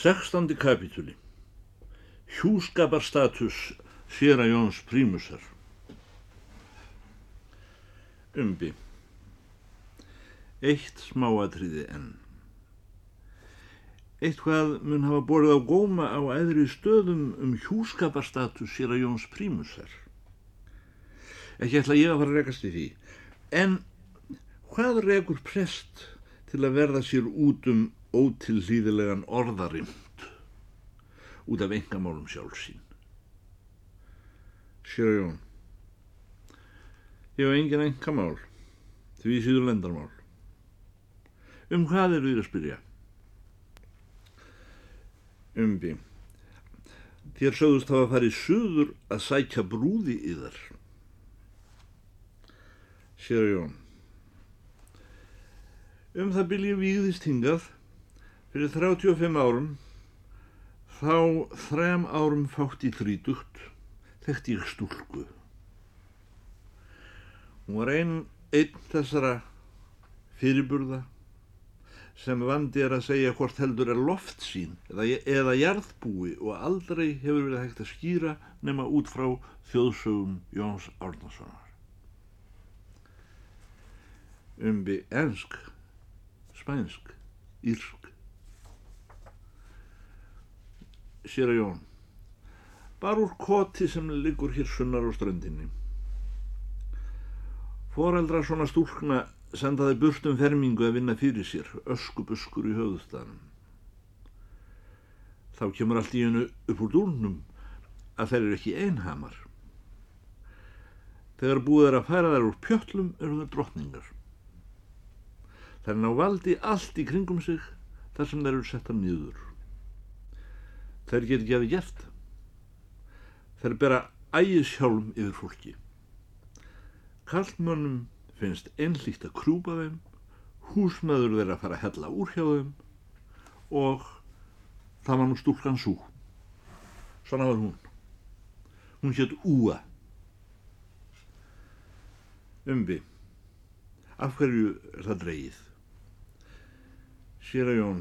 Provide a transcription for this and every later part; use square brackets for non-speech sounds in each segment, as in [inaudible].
Sextandi kapitúli Hjúskaparstatus Sýra Jóns Prímusar. Umbi. Eitt smáatriði enn. Eitthvað mun hafa borðið á góma á eðri stöðum um hjúskaparstatus Sýra Jóns Prímusar. Ekki ætla ég að fara að rekast í því en hvað rekur prest til að verða sér út um ótilhlýðilegan orðarimt út af engamálum sjálfsín. Sér Jón, ég hef engin engamál, því síður lendarmál. Um hvað eru þér að spyrja? Umbi, þér sögðust hafa farið suður að sækja brúði í þar. Sér Jón, um það byrja víðist hingað fyrir 35 árum þá þrem árum fátt í þrítugt þekkti ég stúlku. Hún var einn einn þessara fyrirburða sem vandi er að segja hvort heldur er loft sín eða, eða jarðbúi og aldrei hefur verið hægt að skýra nema út frá þjóðsögum Jóns Árnasonar. Umbi ensk spænsk, írsk sér að Jón. Bara úr koti sem liggur hér sunnar á ströndinni. Foreldra svona stúlkna sendaði burtum fermingu að vinna fyrir sér öskubuskur í höfðustanum þá kemur allt í hennu upp úr dúrnum að þeir eru ekki einhamar. Þegar búið er að færa þær úr pjöllum eru þær drottningar. Þær ná valdi allt í kringum sig þar sem þær eru setta nýður Þær get ekki að það gert. Þær bera ægishjálm yfir fólki. Kallmönnum finnst einlíkt að krúpa þeim, húsmaður þeirra að fara að hella úr hjá þeim og það var nú stúlkan sú. Svona var hún. Hún hétt Úa. Umbi. Af hverju er það dreyið? Sér að Jón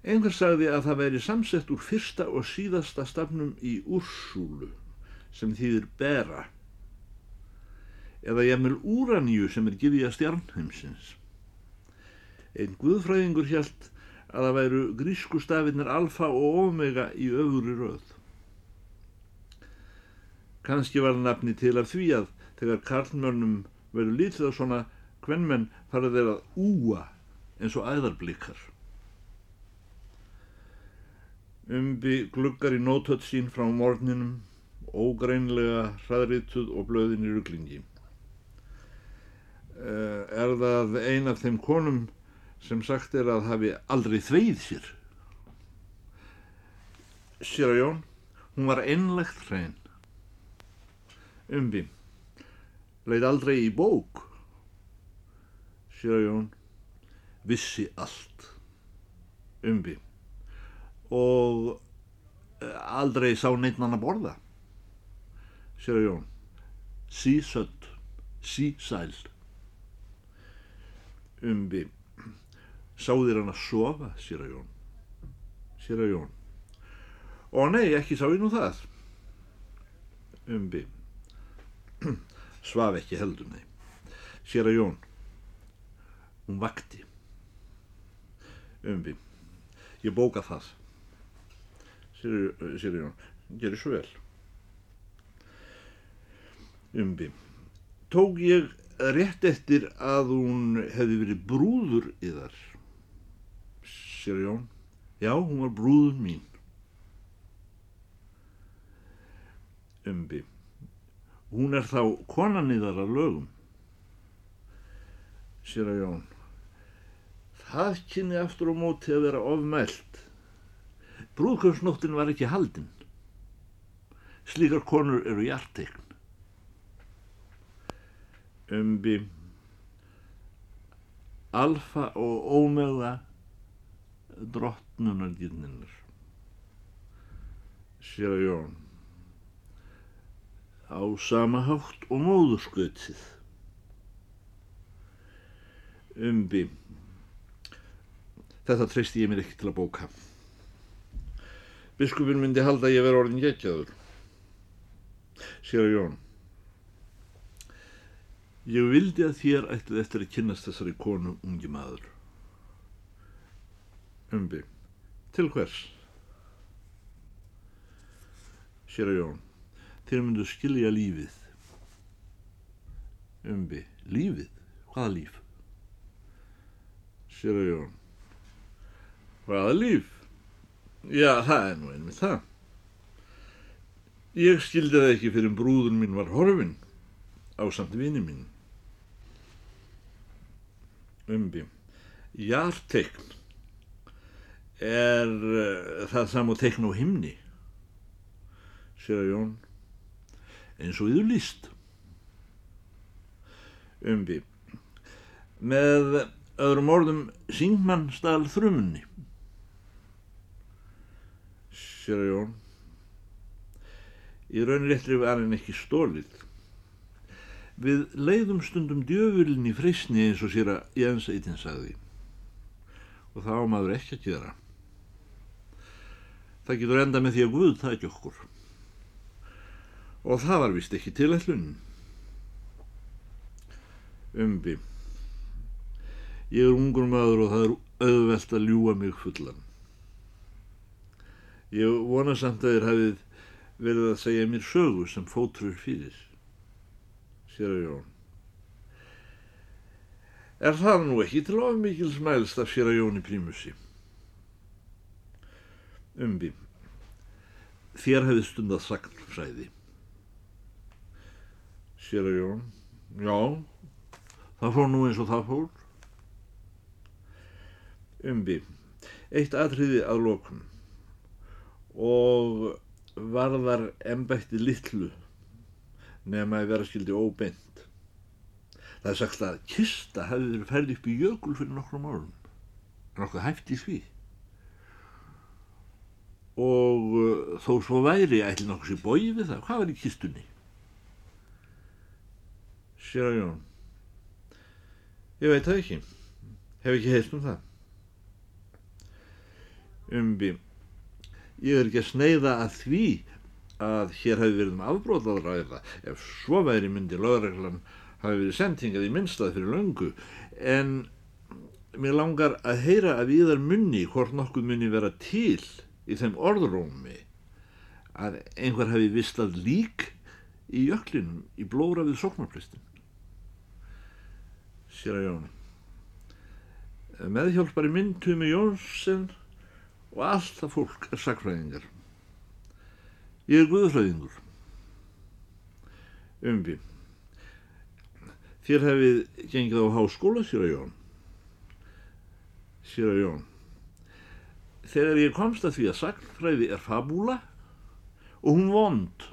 Einhver sagði að það væri samsett úr fyrsta og síðasta stafnum í Úrsúlu sem þýðir bera eða jæmvel Úraníu sem er að stjarnheimsins. Einn guðfræðingur hjælt að það væru grísku stafinir alfa og omega í öfuri röð. Kanski var nafni til af því að þegar karlmörnum veru lítið á svona hvernmenn farið þeir að úa eins og æðarblikar. Umbi gluggar í nótött sín frá morninum, ógreinlega hraðrituð og blöðin í rugglingi. Er það ein af þeim konum sem sagt er að hafi aldrei þveið sér? Að Jón, hún var einlegt hrein. Umbi, leið aldrei í bók. Sér að Jón, vissi allt. Umbi og aldrei sá neitt mann að borða. Sér Jón. Sísött, sísæl umbi sáðir hann að sofa sér Jón? Sér Jón. Og nei, ekki sá ég nú það. Umbi [clears throat] svaf ekki heldur nei. Sér Jón. Hún vakti. Umbi ég bóka það sér Jón, gerir svo vel. Umbi, tók ég rétt eftir að hún hefði verið brúður í þar? Sér Jón, já, hún var brúður mín. Umbi, hún er þá konan í þar að lögum? Sér Jón, það kynni aftur á móti að vera ofmælt Brúðkjöfsnóttin var ekki haldinn. Slíkar konur eru hjarteikn. Umbi alfa og ómeða drottnunargirninnar. Sér að Jón á sama hátt og móðurskautið. Umbi þetta treysti ég mér ekki til að bóka. Biskupin myndi halda að ég veri orðin geggjaður. Sér að Jón. Ég vildi að þér ætlið eftir að kynast þessari konu ungi maður. Umbi. Til hvers? Sér að Jón. Þér myndu skilja lífið. Umbi. Lífið? Hvaða líf? Sér að Jón. Hvaða líf? Já, það er nú einmitt það. Ég skildi það ekki fyrir brúðun mín var horfin á samt vini mín. Umbi. Jartekn er uh, það sam og tekn á himni, sér að Jón, eins og yður líst. Umbi. Með öðrum orðum syngmann stál þrumunni. Sér að Jón. Í raunréttri var henn ekki stólið. Við leiðum stundum djöfulin í freysni eins og sér að Jens Eittin sagði. Og það á maður ekki að gera. Það getur enda með því að Guð það ekki okkur. Og það var vist ekki til ætlun. Umbi. Ég er ungur maður og það er auðvelt að ljúa mig fullan. Ég vona samt að þér hafið verið að segja mér sögu sem fótrur fyrir, sér að Jón. Er það nú ekki til of mikil smælst af sér að Jón í prímusi? Umbi, þér hefði stundað sagnfræði. Sér að Jón, já, það fór nú eins og það fór. Umbi, eitt atriði að lokum og varðar embætti litlu nema að vera skildi óbeint. Það er sagt að kista hefði verið færði upp í jökul fyrir nokkrum árum. Nokkuð hæft í því. Og uh, þó svo væri ætli nokkuð sér bóið við það. Hvað var í kistunni? Sér að Jón. Ég veit það ekki. Hef ekki heilt um það. Umbi. Ég er ekki að sneiða að því að hér hafi verið um afbrótað ræða ef svo væri myndi lögreglan hafi verið sendingað í minnstað fyrir löngu en mér langar að heyra að viðar munni hvort nokkuð munni vera til í þeim orðrómi að einhver hafi vistað lík í jöklinum í blóra við sóknarpristin. Sér að Jón. Meðhjálpari minn Tumi Jónsson og allt það fólk er sakfræðingar. Ég er guðfræðingur. Umbi. Þér hefið gengið á háskóla, sér að Jón. Sér að Jón. Þegar ég komst að því að sakfræði er fabúla og hún vond,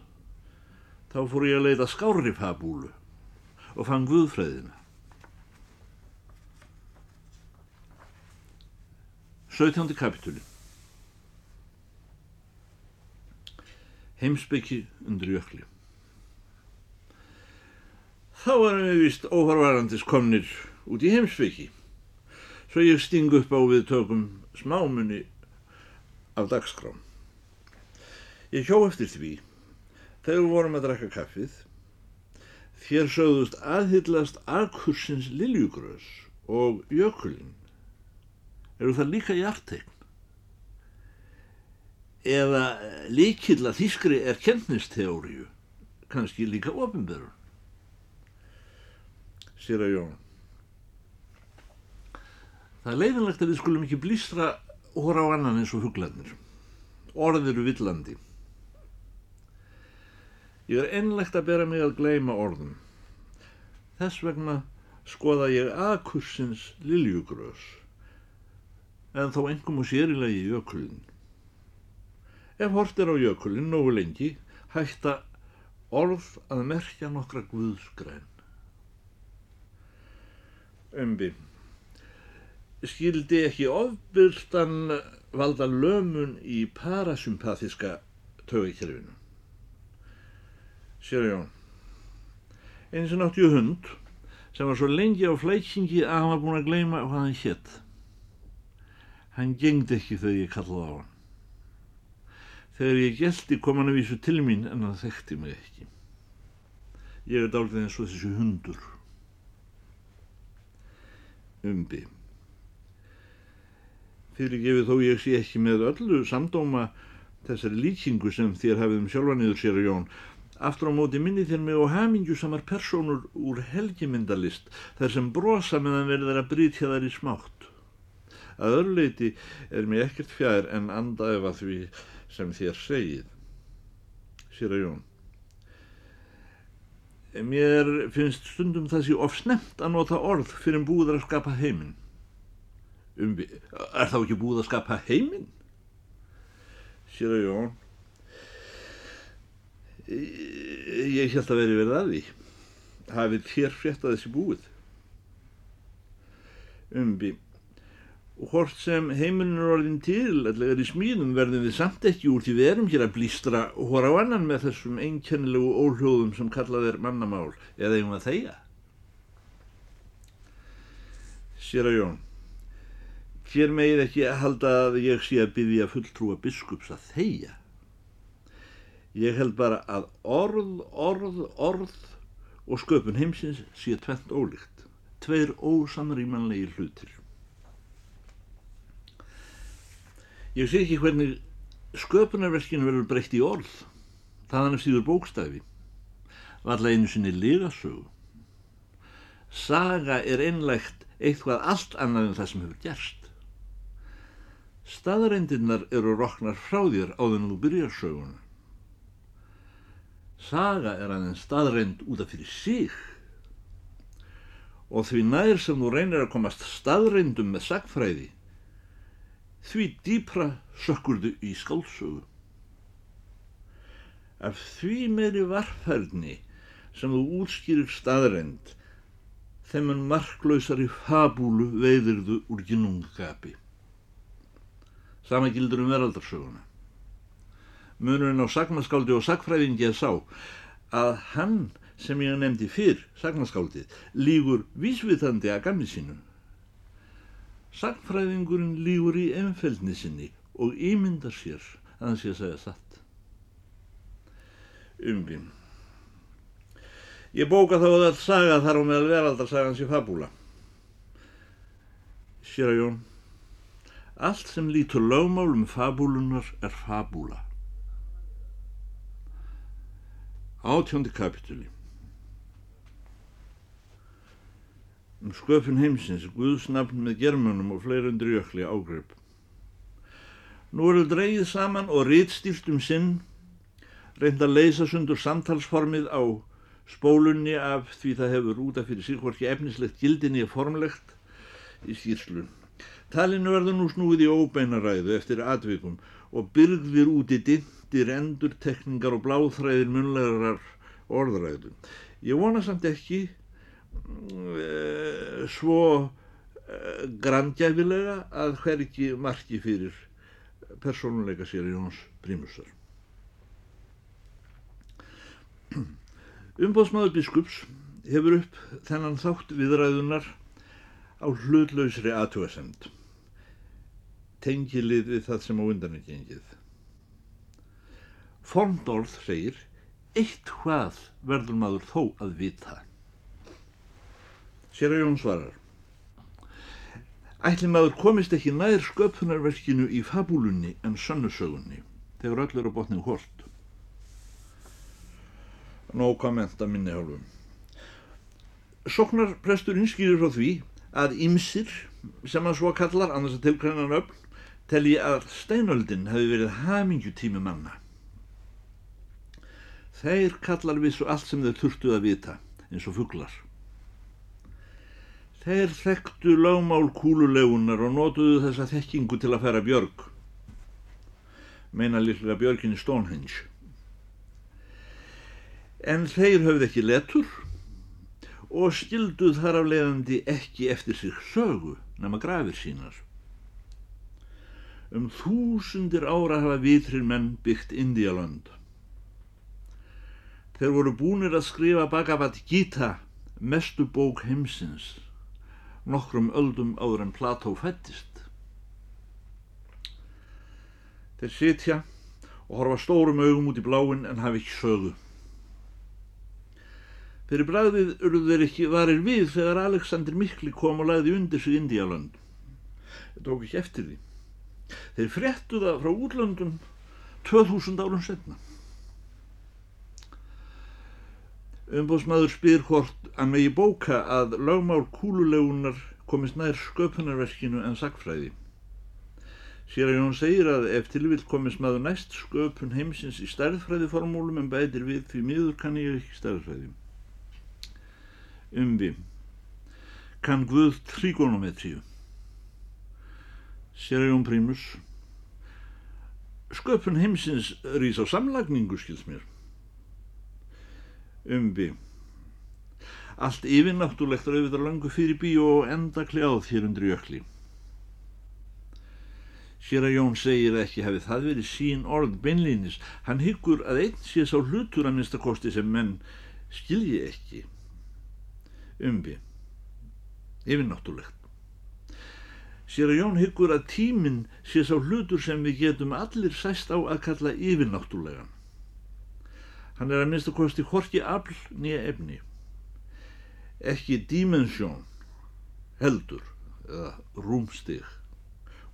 þá fór ég að leita skári fabúlu og fann guðfræðina. 17. kapitúli Heimsbyggi undir jökli. Þá varum við vist óharvarandis komnir út í heimsbyggi, svo ég sting upp á við tökum smámunni af dagskrám. Ég hjó eftir því, þegar við vorum að drakka kaffið, þér sögðust aðhyllast akursins liljugrös og jökulinn. Eru það líka hjartegn? Eða líkill að þýskri er kennisteóriu, kannski líka ofinberður. Sér að Jón. Það er leiðinlegt að við skulum ekki blístra hóra á annan eins og huglanir. Orð eru villandi. Ég er ennlegt að bera mig að gleima orðum. Þess vegna skoða ég aðkursins liljugrös, en þó engum og sérilegi jökulinn. Ef hort er á jökulinn nógu lengi hætta orð að merkja nokkra guðsgræn. Ömbi. Skildi ekki ofbyrtan valda lömun í parasympathiska tögikjörfinu. Sér Jón. Eins og náttúr hund sem var svo lengi á flækingi að hann var búin að gleyma hvað hann hétt. Hann gengdi ekki þegar ég kallaði á hann. Þegar ég gelti kom hann að vísu til mín en hann þekkti mig ekki. Ég er dálítið eins og þessi hundur. Umbi. Fyrir gefið þó ég sé ekki með öllu samdóma þessari líkingu sem þér hafið um sjálfa niður sér og Jón. Aftur á móti minni þér mig og hamingju samar personur úr helgimyndalist þar sem brosa meðan verður að brytja þær í smátt. Að örleiti er mér ekkert fjær en andaðeva því sem þér segið. Sér að Jón. Mér finnst stundum það sé of snemt að nota orð fyrir en búið að skapa heiminn. Um, er þá ekki búið að skapa heiminn? Sér að Jón ég held að veri verið að því hafið hér frétt að þessi búið umbi og hvort sem heimilin er orðin til allega er í smíðum verðum við samt ekki úr því við erum hér að blístra hóra á annan með þessum einkennilegu óhljóðum sem kallað er mannamál eða eigum að þeia Sér að Jón hér megið ekki að halda að ég sé að byggja fulltrúa biskups að þeia Ég held bara að orð, orð, orð og sköpun heimsins sé tvent ólíkt. Tveir ósamrýmanlegi hlutir. Ég sé ekki hvernig sköpunarverkinu verður breytt í orð. Þaðan er síður bókstæfi. Valla einu sinni liðasögu. Saga er einlegt eitthvað allt annað en það sem hefur gerst. Staðareindirnar eru roknar frá þér á þennu þú byrjar söguna. Saga er aðeins staðreind út af fyrir sig og því nær sem þú reynir að komast staðreindum með sagfræði því dýpra sökkurðu í skálsögu. Af því meiri varfærni sem þú útskýrir staðreind þeim en marklausari fabúlu veiðirðu úr ginnungskapi. Sama gildur um veraldarsöguna munurinn á sagnaskáldi og sagfræðingi að sá að hann sem ég nefndi fyrr, sagnaskáldi, lígur vísvitandi að gamni sínu. Sagfræðingurinn lígur í enfeldni sinni og ímyndar sér að hann sé að segja satt. Umginn. Ég bóka þá að það saga þar á meðal veraldarsagans í fabúla. Sér að Jón, allt sem lítur lögmál um fabúlunar er fabúla. Átjóndi kapitúli Um sköpun heimsins, Guðsnafn með germunum og fleiri undir jökli ágrip. Nú eru dreigið saman og rítstýrt um sinn, reynd að leysa sundur samtalsformið á spólunni af því það hefur útaf fyrir sig hvorki efnislegt gildinni er formlegt í skýrslun. Talinu verður nú snúið í óbeinaræðu eftir atvikum og byrgðir út í ditt myndir, endur, tekningar og bláþræðir munlegarar orðræðu. Ég vona samt ekki svo uh, grandjæfilega að hverki marki fyrir persónuleika sér hans prímusar. [clears throat] Umbóðsmaður biskups hefur upp þennan þátt viðræðunar á hlutlausri aðtúasemd. Tengilið við það sem á undan er gengið. Forndorð segir, eitt hvað verður maður þó að vita. Sér að Jón svarar, ætli maður komist ekki nær sköpunarverkinu í fabúlunni en sönnusögunni, þegar öll eru botnið hort. Nó komment að minni hálfum. Soknar presturinn skýrir frá því að ymsir, sem að svo kallar, annars að tilkvæmna nöfn, telji að steinöldin hefði verið hamingjutími manna. Þeir kallar vissu allt sem þeir þurftu að vita, eins og fugglar. Þeir þekktu lágmál kúlulegunar og nótuðu þessa þekkingu til að færa björg. Meina lilla björginni Stonehenge. En þeir höfðu ekki letur og skilduð þar af leiðandi ekki eftir sig sögu nema grafir sínar. Um þúsundir ára hafa vitrir menn byggt Indialand. Þeir voru búinir að skrifa Bhagavad Gita, mestu bók heimsins, nokkrum öldum áður en Plató fættist. Þeir sitja og horfa stórum augum út í bláin en hafi ekki sögu. Fyrir bræðið urðu þeir ekki varir við þegar Alexander Mikli kom og lagði undir sig Indialönd. Þetta tók ekki eftir því. Þeir frettu það frá útlöndum 2000 árum setna. Umbóðsmaður spyr hvort að megi bóka að lögmál kúlulegunar komist nær sköpunarverkinu en sagfræði. Sér að Jón segir að ef tilvill komist maður næst sköpun heimsins í stærðfræðiformúlum en bætir við því miður kann ég ekki stærðfræði. Umvi. Kann Guð trigonometríu. Sér að Jón Prímus. Sköpun heimsins rýs á samlagningu skils mér umbi. Allt yfirnáttúlegt er auðvitað langu fyrir bí og enda kljáð hér undir jökli. Sér að Jón segir ekki hefði það verið sín orð beinlýnis. Hann hyggur að einn sé sá hlutur að minnstakosti sem menn skilji ekki. Umbi. Yfirnáttúlegt. Sér að Jón hyggur að tíminn sé sá hlutur sem við getum allir sæst á að kalla yfirnáttúlegan. Hann er að minnst að kosti horki afl nýja efni. Ekki dimensjón, heldur, eða rúmstig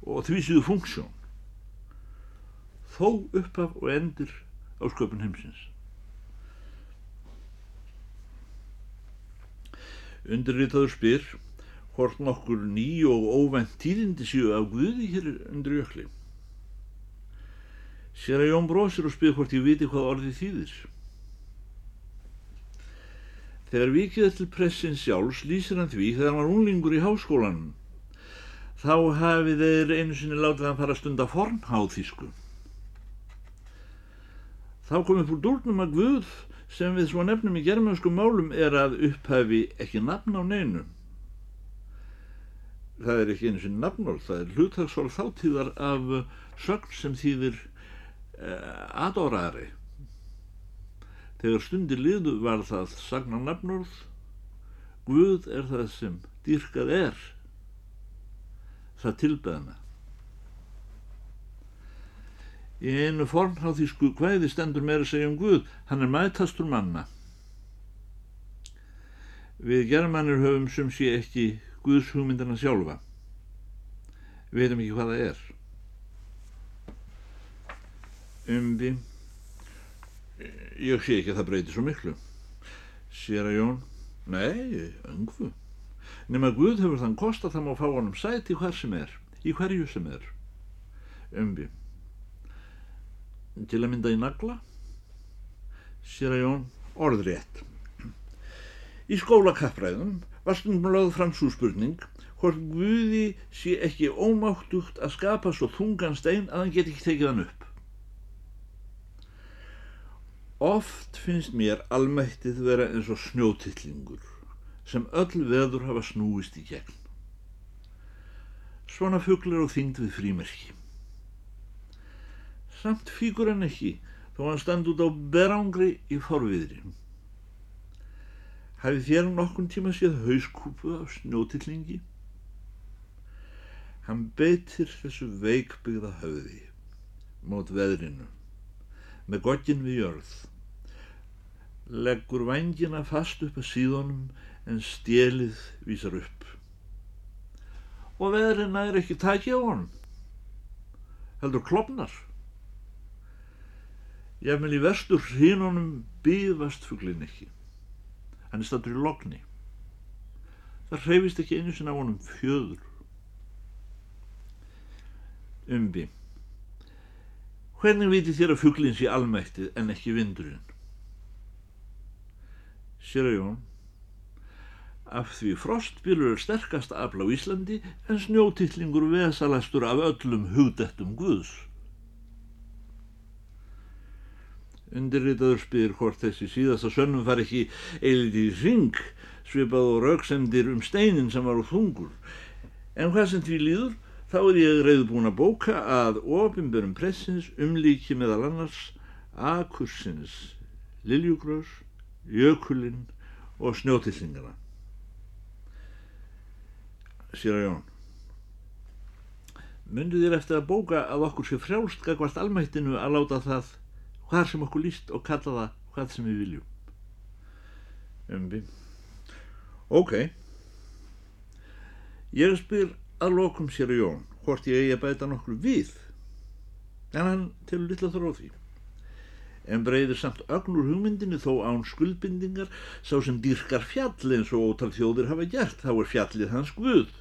og því síðu funksjón. Þó uppaf og endur á sköpun heimsins. Undirritaður spyr hvort nokkur ný og óvænt tíðindi séu af Guði hér undir jökli. Sér að Jón brosir og spyr hvort ég viti hvað orðið þýðir. Þegar vikið til pressin sjálfs lýsir hann því þegar hann var unlingur í háskólanum. Þá hafi þeir einu sinni látið hann fara stund að fornháþísku. Þá kom upp úr dúrnum að Guð sem við svo nefnum í germansku málum er að upphafi ekki nafn á neinu. Það er ekki einu sinni nafnál, það er hlutagsvál þáttíðar af sögn sem þýðir uh, adorari. Þegar stundir liðu var það sagna nafnurð, Guð er það sem dýrkað er, það tilbeðna. Í einu formháþísku hvæði stendur meira segja um Guð, hann er mætastur manna. Við germanir höfum sem sé ekki Guðs hugmyndina sjálfa. Við veitum ekki hvað það er. Umbi ég sé ekki að það breyti svo miklu. Sér að Jón nei, öngfu. Nema Guð hefur þann kost að það má fá honum sæti hver sem er, í hverju sem er. Umbi til að mynda í nagla. Sér að Jón orðrétt. Í skólakappræðum var stundum lögð fram svo spurning hvort Guði sé ekki ómáttugt að skapa svo þungan stein að hann get ekki tekið hann upp Oft finnst mér almættið vera eins og snjótillingur sem öll veður hafa snúist í gegn. Svona fugglar og þyngd við frímerki. Samt fíkur hann ekki þó hann stand út á berangri í forviðri. Hafið þér nokkun tíma séð hauskúpu af snjótillingi? Hann beitir þessu veikbyggða höfði mót veðrinu með gottin við jörð leggur vangina fast upp að síðunum en stjelið vísar upp. Og veðurinn er ekki takið á honum. Heldur klopnar. Jafnvel í vestur hrínunum byðvast fugglin ekki. Hann er stattur í lokni. Það hreyfist ekki einu sinna á honum fjöður. Umbi. Hvernig viti þér að fugglin sé almættið en ekki vindurinn? Sér að Jón af því frostbílur er sterkast afl á Íslandi en snjótillingur vesalastur af öllum hugdettum Guðs. Undirritaður spyr hvort þessi síðasta sönnum far ekki eilið í ring svipað og rauksendir um steinin sem var úr þungur. En hvað sem því líður þá er ég reyðbúin að bóka að ofinbjörnum pressins umlíki meðal annars akursins Liljugrós jökulinn og snjótillingana sér að Jón Myndið þér eftir að bóka að okkur sé frjálst gagvart almættinu að láta það hvað sem okkur líst og kalla það hvað sem við viljum. Umbi. Ok. Ég spyr að lokum sér Jón hvort ég eigi að bæta nokkur við. En hann telur litla þróð því. En breyðir samt ögnur hugmyndinu þó án skuldbindingar. Sá sem dýrkar fjall eins og ótal þjóðir hafa gert þá er fjallið hans guð.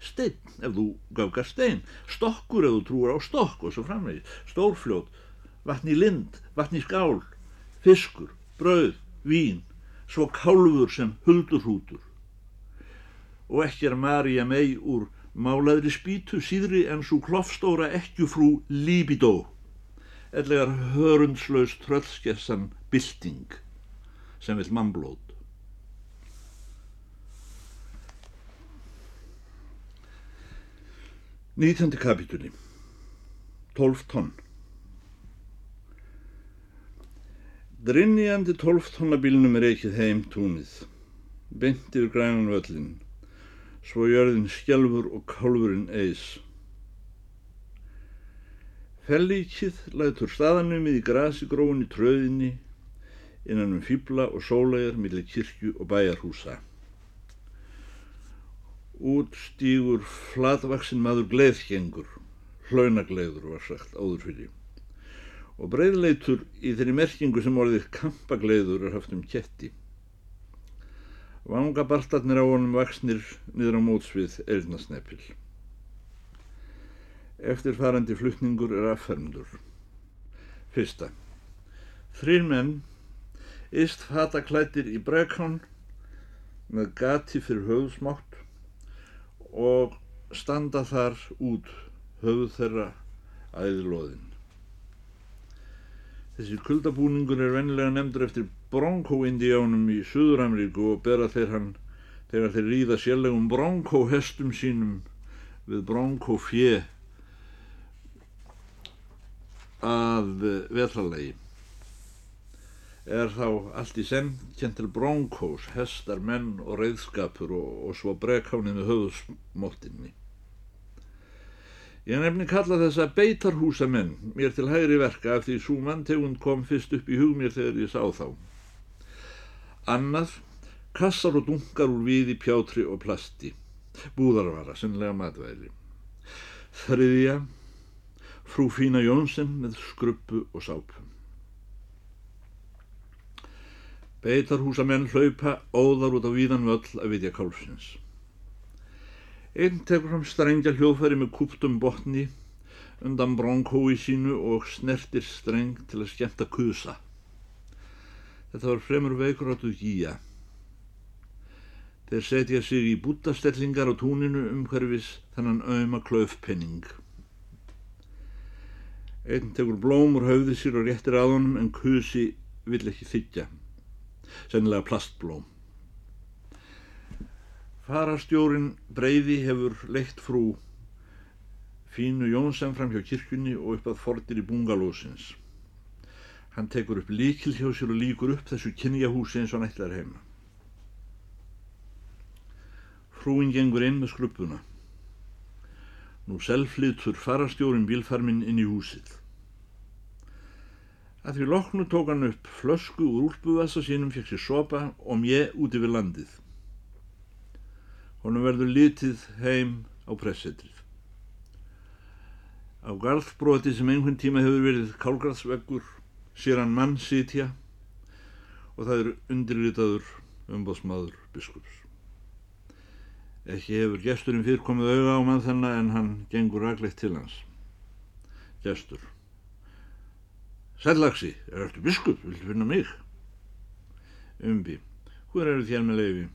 Steinn ef þú gafgar stein, stokkur ef þú trúur á stokk og svo framvegið, stórfljót, vatni lind, vatni skál, fiskur, brauð, vín, svo kálfur sem huldurhútur. Og ekki er Marja mei úr málaðri spýtu síðri en svo klofstóra ekkjufrú Líbidó, ellegar hörundslaus tröllskessan Bilding sem vil mannblót. Nýtjandi kapitúli 12 tonn. Drinniandi 12 tonnabílnum er ekkið heim túnið. Beint yfir grænan völlin svo jörðin skjálfur og kálfurinn eis Fellíkið lætur staðanumið í grasi gróin í tröðinni innan um fýbla og sólægar millir kirkju og bæjarhúsa út stígur flatvaksin maður gleðgengur, hlaunagleður var sagt áður fyrir. Og breyðleitur í þeirri merkingu sem orðið kampagleður er haft um ketti. Vangabartarnir á honum vaksnir niður á mótsvið eirnasnepil. Eftirfarandi flutningur er affermdur. Fyrsta. Þrýr menn, ist fataklættir í brekán með gati fyrir höfðsmátt og standa þar út höfuð þeirra æðilóðin. Þessi kuldabúningur er vennilega nefndur eftir Bronco-indiánum í Suður-Ameríku og bera þeir hann þegar þeir ríða sérlegum Bronco-hestum sínum við Bronco-fjö að vetralegi er þá allt í senn kjent til bronkós, hestar, menn og reyðskapur og, og svo brekkáni með höfðsmóttinni. Ég nefni kalla þessa beitarhúsa menn mér til hægri verka af því svo manntegund kom fyrst upp í hug mér þegar ég sá þá. Annað, kassar og dunkar úr viði, pjátri og plasti, búðarvara, sinnlega matvæli. Þriðja, frú Fína Jónsson með skruppu og sápum. Beitarhúsamenn hlaupa óðar út á víðan völl að vitja kálfsins. Einn tekur fram strengja hljóðfæri með kúptum botni undan bronkói sínu og snertir streng til að skemmta kusa. Þetta var fremur veikuráttu gíja. Þeir setja sig í bútastellingar á túninu um hverfis þannan auðma klaufpenning. Einn tekur blóm úr höfði sér og réttir að honum en kusi vill ekki þykja sennilega plastblóm. Farastjórin Breiði hefur leitt frú Fínu Jónsson fram hjá kirkjunni og upp að fordir í bungalósins. Hann tekur upp líkil hjá sér og líkur upp þessu kynjahúsi eins og nættilegar heima. Frúin gengur inn með skruppuna. Nú selflitur farastjórin bílfarminn inn í húsið. Að því loknu tók hann upp flösku úr úlpuvassa sínum, fekk sér sopa og mjö út yfir landið. Honum verður litið heim á pressetrið. Á garðbroti sem einhvern tíma hefur verið kálgarðsveggur sér hann mann sitja og það er undirlitaður umbóðsmaður biskups. Ekki hefur gesturinn fyrr komið auða á mann þennan en hann gengur raglegt til hans. Gestur. Sællaxi, er þetta biskup, viltu finna mig? Umbi, hver eru þér með leiði?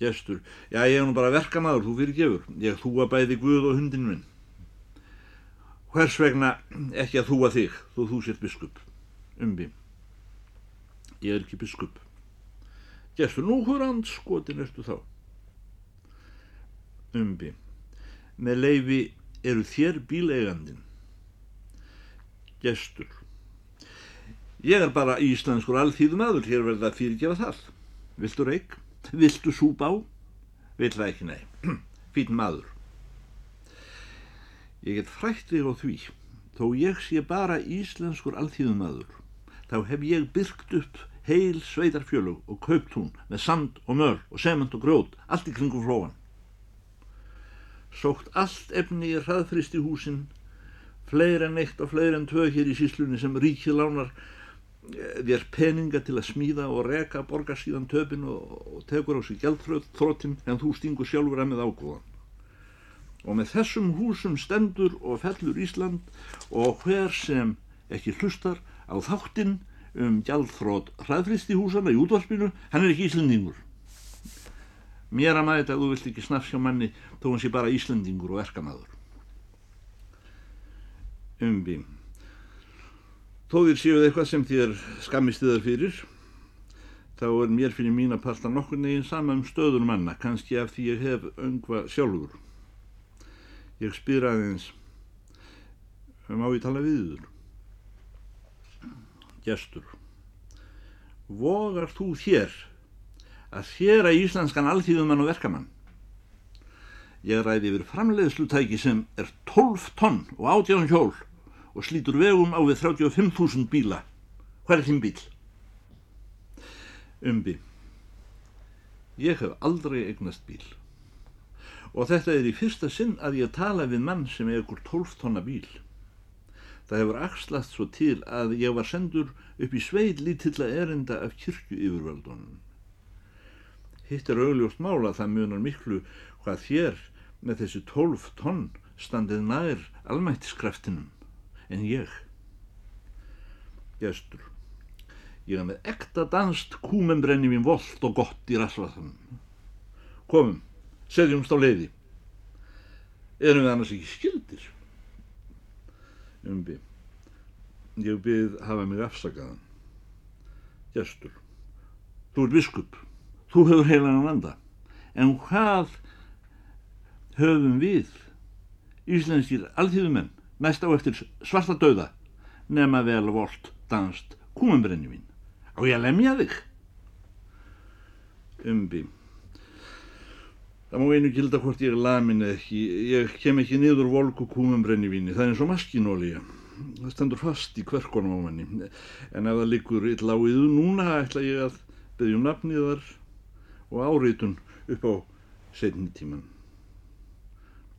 Gestur, já ég er nú bara verkamaður, þú fyrir gefur, ég þú að bæði Guð og hundin minn. Hvers vegna ekki að þú að þig, þú þú sér biskup? Umbi, ég er ekki biskup. Gestur, nú hver andskotin ertu þá? Umbi, með leiði eru þér bíleigandin? Gestur, Ég er bara íslenskur alþýðum aður, hér verða að fyrirgefa það. Viltu reik? Viltu súpa á? Vill það ekki, nei. [clears throat] Fýn maður. Ég get frætt þig á því, þó ég sé bara íslenskur alþýðumadur, þá hef ég byrkt upp heil sveitarfjölug og kauptún með sand og möl og sement og grjót, allt í kringum flóan. Sótt allt efni í hraðfrist í húsin, fleir en eitt og fleir en tvö hér í síslunni sem ríkið lánar eh, þér peninga til að smíða og reka borgar síðan töpin og, og tekur á sig gældþróttin en þú stingur sjálfur að með ágóðan og með þessum húsum stendur og fellur Ísland og hver sem ekki hlustar á þáttinn um gjaldþrótt hraðfristi húsana í útvarpinu, hann er ekki Íslandingur. Mér að maður þetta að þú vilt ekki snafsjá manni þó hann sé bara Íslandingur og erkamaður. Umbi. Þó þér séuð eitthvað sem þér skammist þér fyrir, þá er mér fyrir mín að parta nokkur neginn sama um stöður manna, kannski af því ég hef öngva sjálfur. Ég spyr aðeins, má ég tala við þur? Gestur, vogar þú þér að þér að íslenskan alþýðumann og verkamann? Ég ræði yfir framleiðslutæki sem er 12 tonn og 18 hjól og slítur vegum á við 35.000 bíla. Hvað er þinn bíl? Umbi, ég hef aldrei eignast bíl og þetta er í fyrsta sinn að ég tala við mann sem ykkur 12 tonna bíl. Það hefur axlast svo til að ég var sendur upp í sveil lítilla erinda af kirkju yfirvöldunum. Hitt er augljóst mála það munar miklu hvað þér með þessi 12 tonn standið nær almættiskraftinum en ég. Gestur, ég hef með ekta danst kúmembrenni mín volt og gott í rasvaðum. Komum seðjumst á leiði erum við annars ekki skildir umbi ég byrð hafa mig afsakaðan gestur þú er biskup þú hefur heilan vanda en hvað höfum við íslenskir alþýðumenn mest á eftir svarta dauða nema vel volt danst kúmenbrenni mín á ég lemja þig umbi Það má einu gilda hvort ég er lamin eða ekki. Ég kem ekki niður volku kúmum brennivíni. Það er eins og maskinólíja. Það stendur fast í kverkonum á manni. En ef það liggur illa á yðu núna ætla ég að beðjum nafniðar og áreitun upp á setni tíman.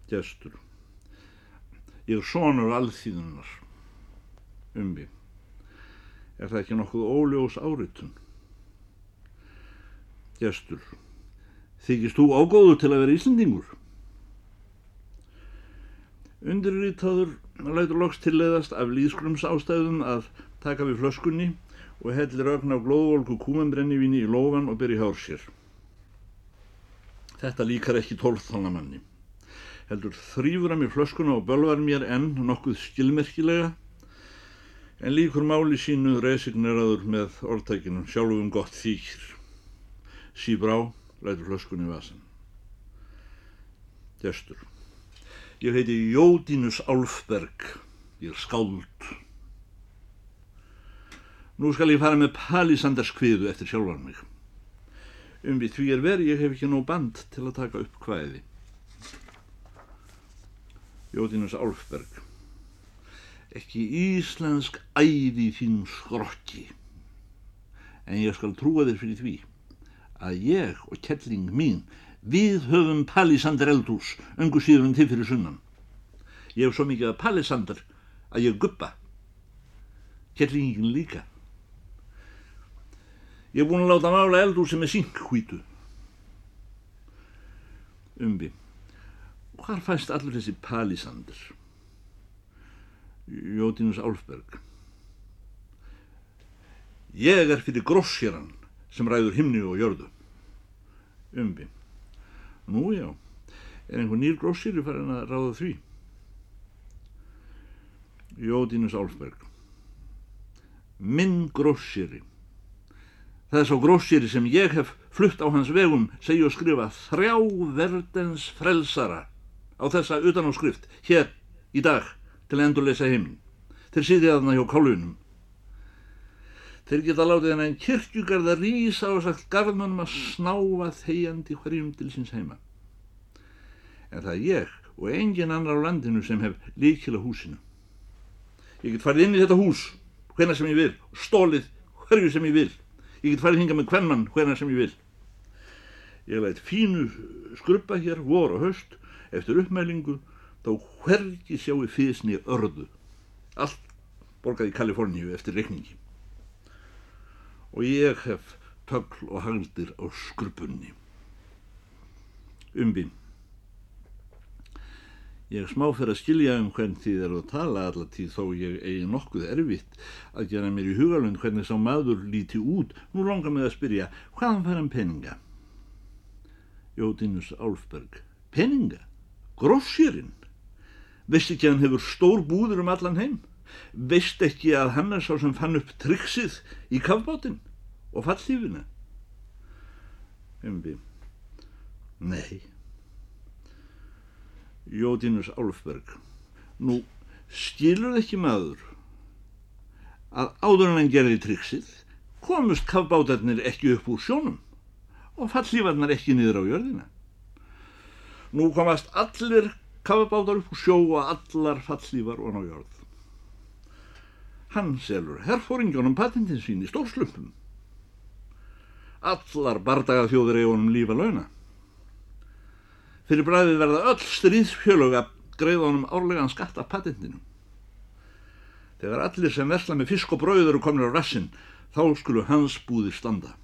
Gestur. Ég er sonur alþýðunar. Umbi. Er það ekki nokkuð óljós áreitun? Gestur. Þykist þú ágóðu til að vera Íslandingur? Undirritaður lætur loks tilleðast af líðskrums ástæðum að taka við flöskunni og hellir ögn á glóðvolku kúmembrennivíni í lófan og byrja hár sér. Þetta líkar ekki tólþána manni. Heldur þrýfur að mér flöskuna og bölvar mér enn nokkuð skilmerkilega en líkur máli sínu resigneraður með orðtækinum sjálfum gott þýkir. Síbrá lætur flöskunni vasan. Gestur. Ég heiti Jódínus Álfberg. Ég er skáld. Nú skal ég fara með Palisanders kviðu eftir sjálfan mig. Um við því er verið ég hef ekki nóg band til að taka upp hvaðið. Jódínus Álfberg. Ekki íslensk æði þín skrokki. En ég skal trúa þér fyrir því að ég og kettling mín við höfum palisander eldús öngu síðan til fyrir sunnan. Ég hef svo mikið að palisander að ég guppa. Kettlingin líka. Ég hef búin að láta mála eldúsi með synkhvítu. Umbi. Hvar fæst allur þessi palisander? Jótinus Álfberg. Ég er fyrir grossjaran sem ræður himni og jörðu. Umbi. Nú já, er einhver nýr gróssýri farin að ráða því? Jódínus Álfberg. Minn gróssýri. Það er svo gróssýri sem ég hef flutt á hans vegum, segju og skrifa þrjá verdens frelsara á þessa utanáskrift hér í dag til að endurleysa heiminn. Þeir sýði aðna hjá kálunum Þeir geta látið henni en kirkjugarða rýsa og sagt garðmannum að snáfa þegjandi hverjum til síns heima. En það er ég og engin annar á landinu sem hef líkil á húsinu. Ég get farið inn í þetta hús hvena sem ég vil, stólið hverju sem ég vil. Ég get farið hinga með hvernmann hvena sem ég vil. Ég læt fínu skrubba hér vor og höst eftir uppmælingu þá hvergi sjáu físni örðu. Allt borgað í Kaliforníu eftir reikningi. Og ég hef tögl og haldir á skrubunni. Umbyn. Ég smá fyrir að skilja um hvern þið er að tala allar tíð þó ég eigi nokkuð erfitt að gera mér í hugalund hvernig sá maður líti út. Nú langar mig að spyrja, hvaðan fær hann peninga? Jótinus Álfberg. Peninga? Grossirinn? Veist ekki að hann hefur stór búður um allan heim? Veist ekki að hann er sá sem fann upp triksið í kafbátinn og fallífina? Nei. Jódínus Álfberg. Nú skilur ekki maður að áður en hann gerði triksið komust kafbátarnir ekki upp úr sjónum og fallífarnar ekki niður á jörðina? Nú komast allir kafbátar upp úr sjó og allar fallífar og ná jörð. Hann selur herfóringjónum patentin sín í stórslumpum. Allar bardaga þjóður eigunum lífa launa Fyrir bræðið verða öll stríðsfjölög að greiða honum árlegan skatt af patentinu. Þegar allir sem versla með fisk og brauð eru komin á rassin, þá skulu hans búði standa.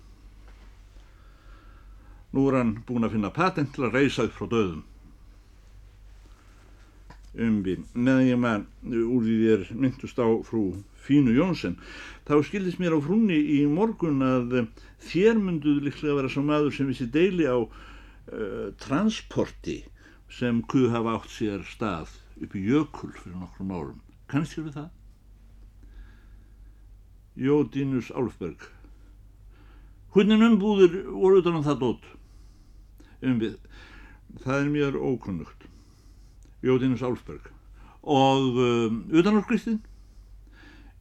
Nú er hann búin að finna patent til að reysa upp frá döðum. Umbi, meðan ég maður úr því þér myndust á frú Fínu Jónsson, þá skildist mér á frúnni í morgun að þér mynduð líklega vera svo maður sem vissi deili á uh, transporti sem kuð hafa átt sér stað upp í jökul fyrir nokkrum árum. Kannst þér við það? Jódínus Álfberg. Hvernig umbúðir voru utan á það dótt? Umbið. Það er mér ókunnugt. Jódínus Álfberg. Og um, utan á skriftin?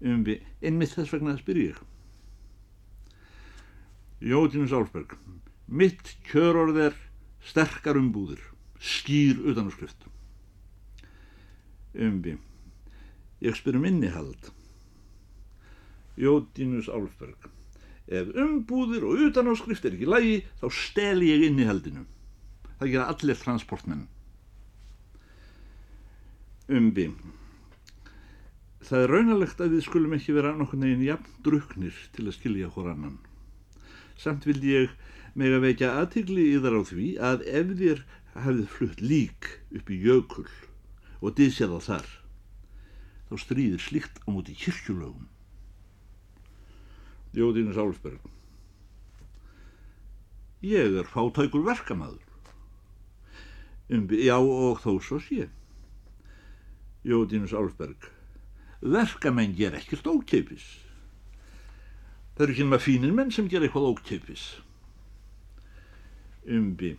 Umbið. Einmitt þess vegna spyr ég. Jódínus Álfberg. Mitt kjörorð er sterkar umbúðir, skýr utanúskrift. Umbi, ég spyr um innihald. Jódínus Álfberg, ef umbúðir og utanúskrift er ekki lægi, þá stel ég innihaldinu. Það gera allir transportmenn. Umbi, það er raunalegt að við skulum ekki vera nokkur neginn jafn druknir til að skilja hór annan. Samt vil ég með að vekja aðtikli í þar á því að ef þér hafið flutt lík upp í jökul og dísjað á þar þá stríðir slikt á móti kirkjulögum. Jóðinus Álfsberg Ég er fátækur verkamaður. Um, Já og þó svo sé. Jóðinus Álfsberg Verkamenn ger ekkert ókeipis Það eru ekki náma fínir menn sem ger eitthvað ókeipis umbi.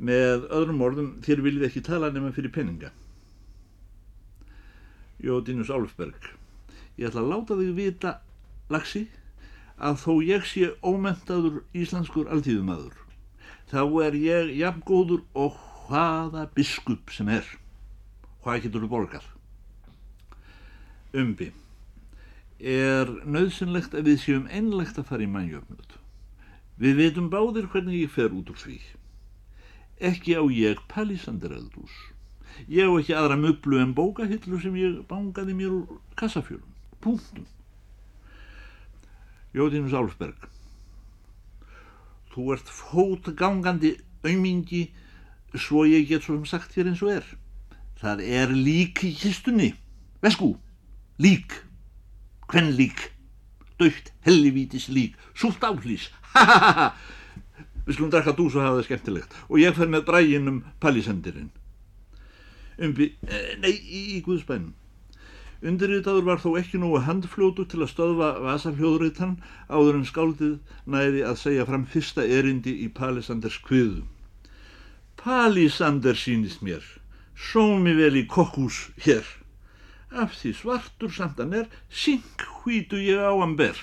Með öðrum orðum, þér viljið ekki tala nema fyrir peninga. Jódínus Álfberg, ég ætla að láta þig vita, lagsi, að þó ég sé ómentaður íslenskur alþýðumadur, þá er ég jafn góður og hvaða biskup sem er. Hvað getur þú borgað? Umbi, er nöðsynlegt að við séum einlegt að fara í mannjöfnut. Við veitum báðir hvernig ég fer út úr því. Ekki á ég palisandereldús. Ég á ekki aðra möblu en bókahillu sem ég bangaði mér úr kassafjölum. Punktum. Jóðinus Álfberg. Þú ert fótgangandi aumingi svo ég get svo sem sagt þér eins og er. Það er lík í kistunni. Vesku, lík. Hvenn lík? Daukt hellivítis lík. Súlt áhlýs [laughs] ha ha ha ha. Við skulum drakka dús og hafa það skemmtilegt. Og ég fer með bræginum palisendirinn umbi, eh, nei, í, Guðsbænum. Undirritaður var þó ekki nógu handfljótu til að stöðva vasafljóðritan áður en skáldið næði að segja fram fyrsta erindi í Palisanders kviðu Palisander sínist mér. Sómi vel í kokkhús hér af því svartur samt hann er sink hvítu ég á hann ber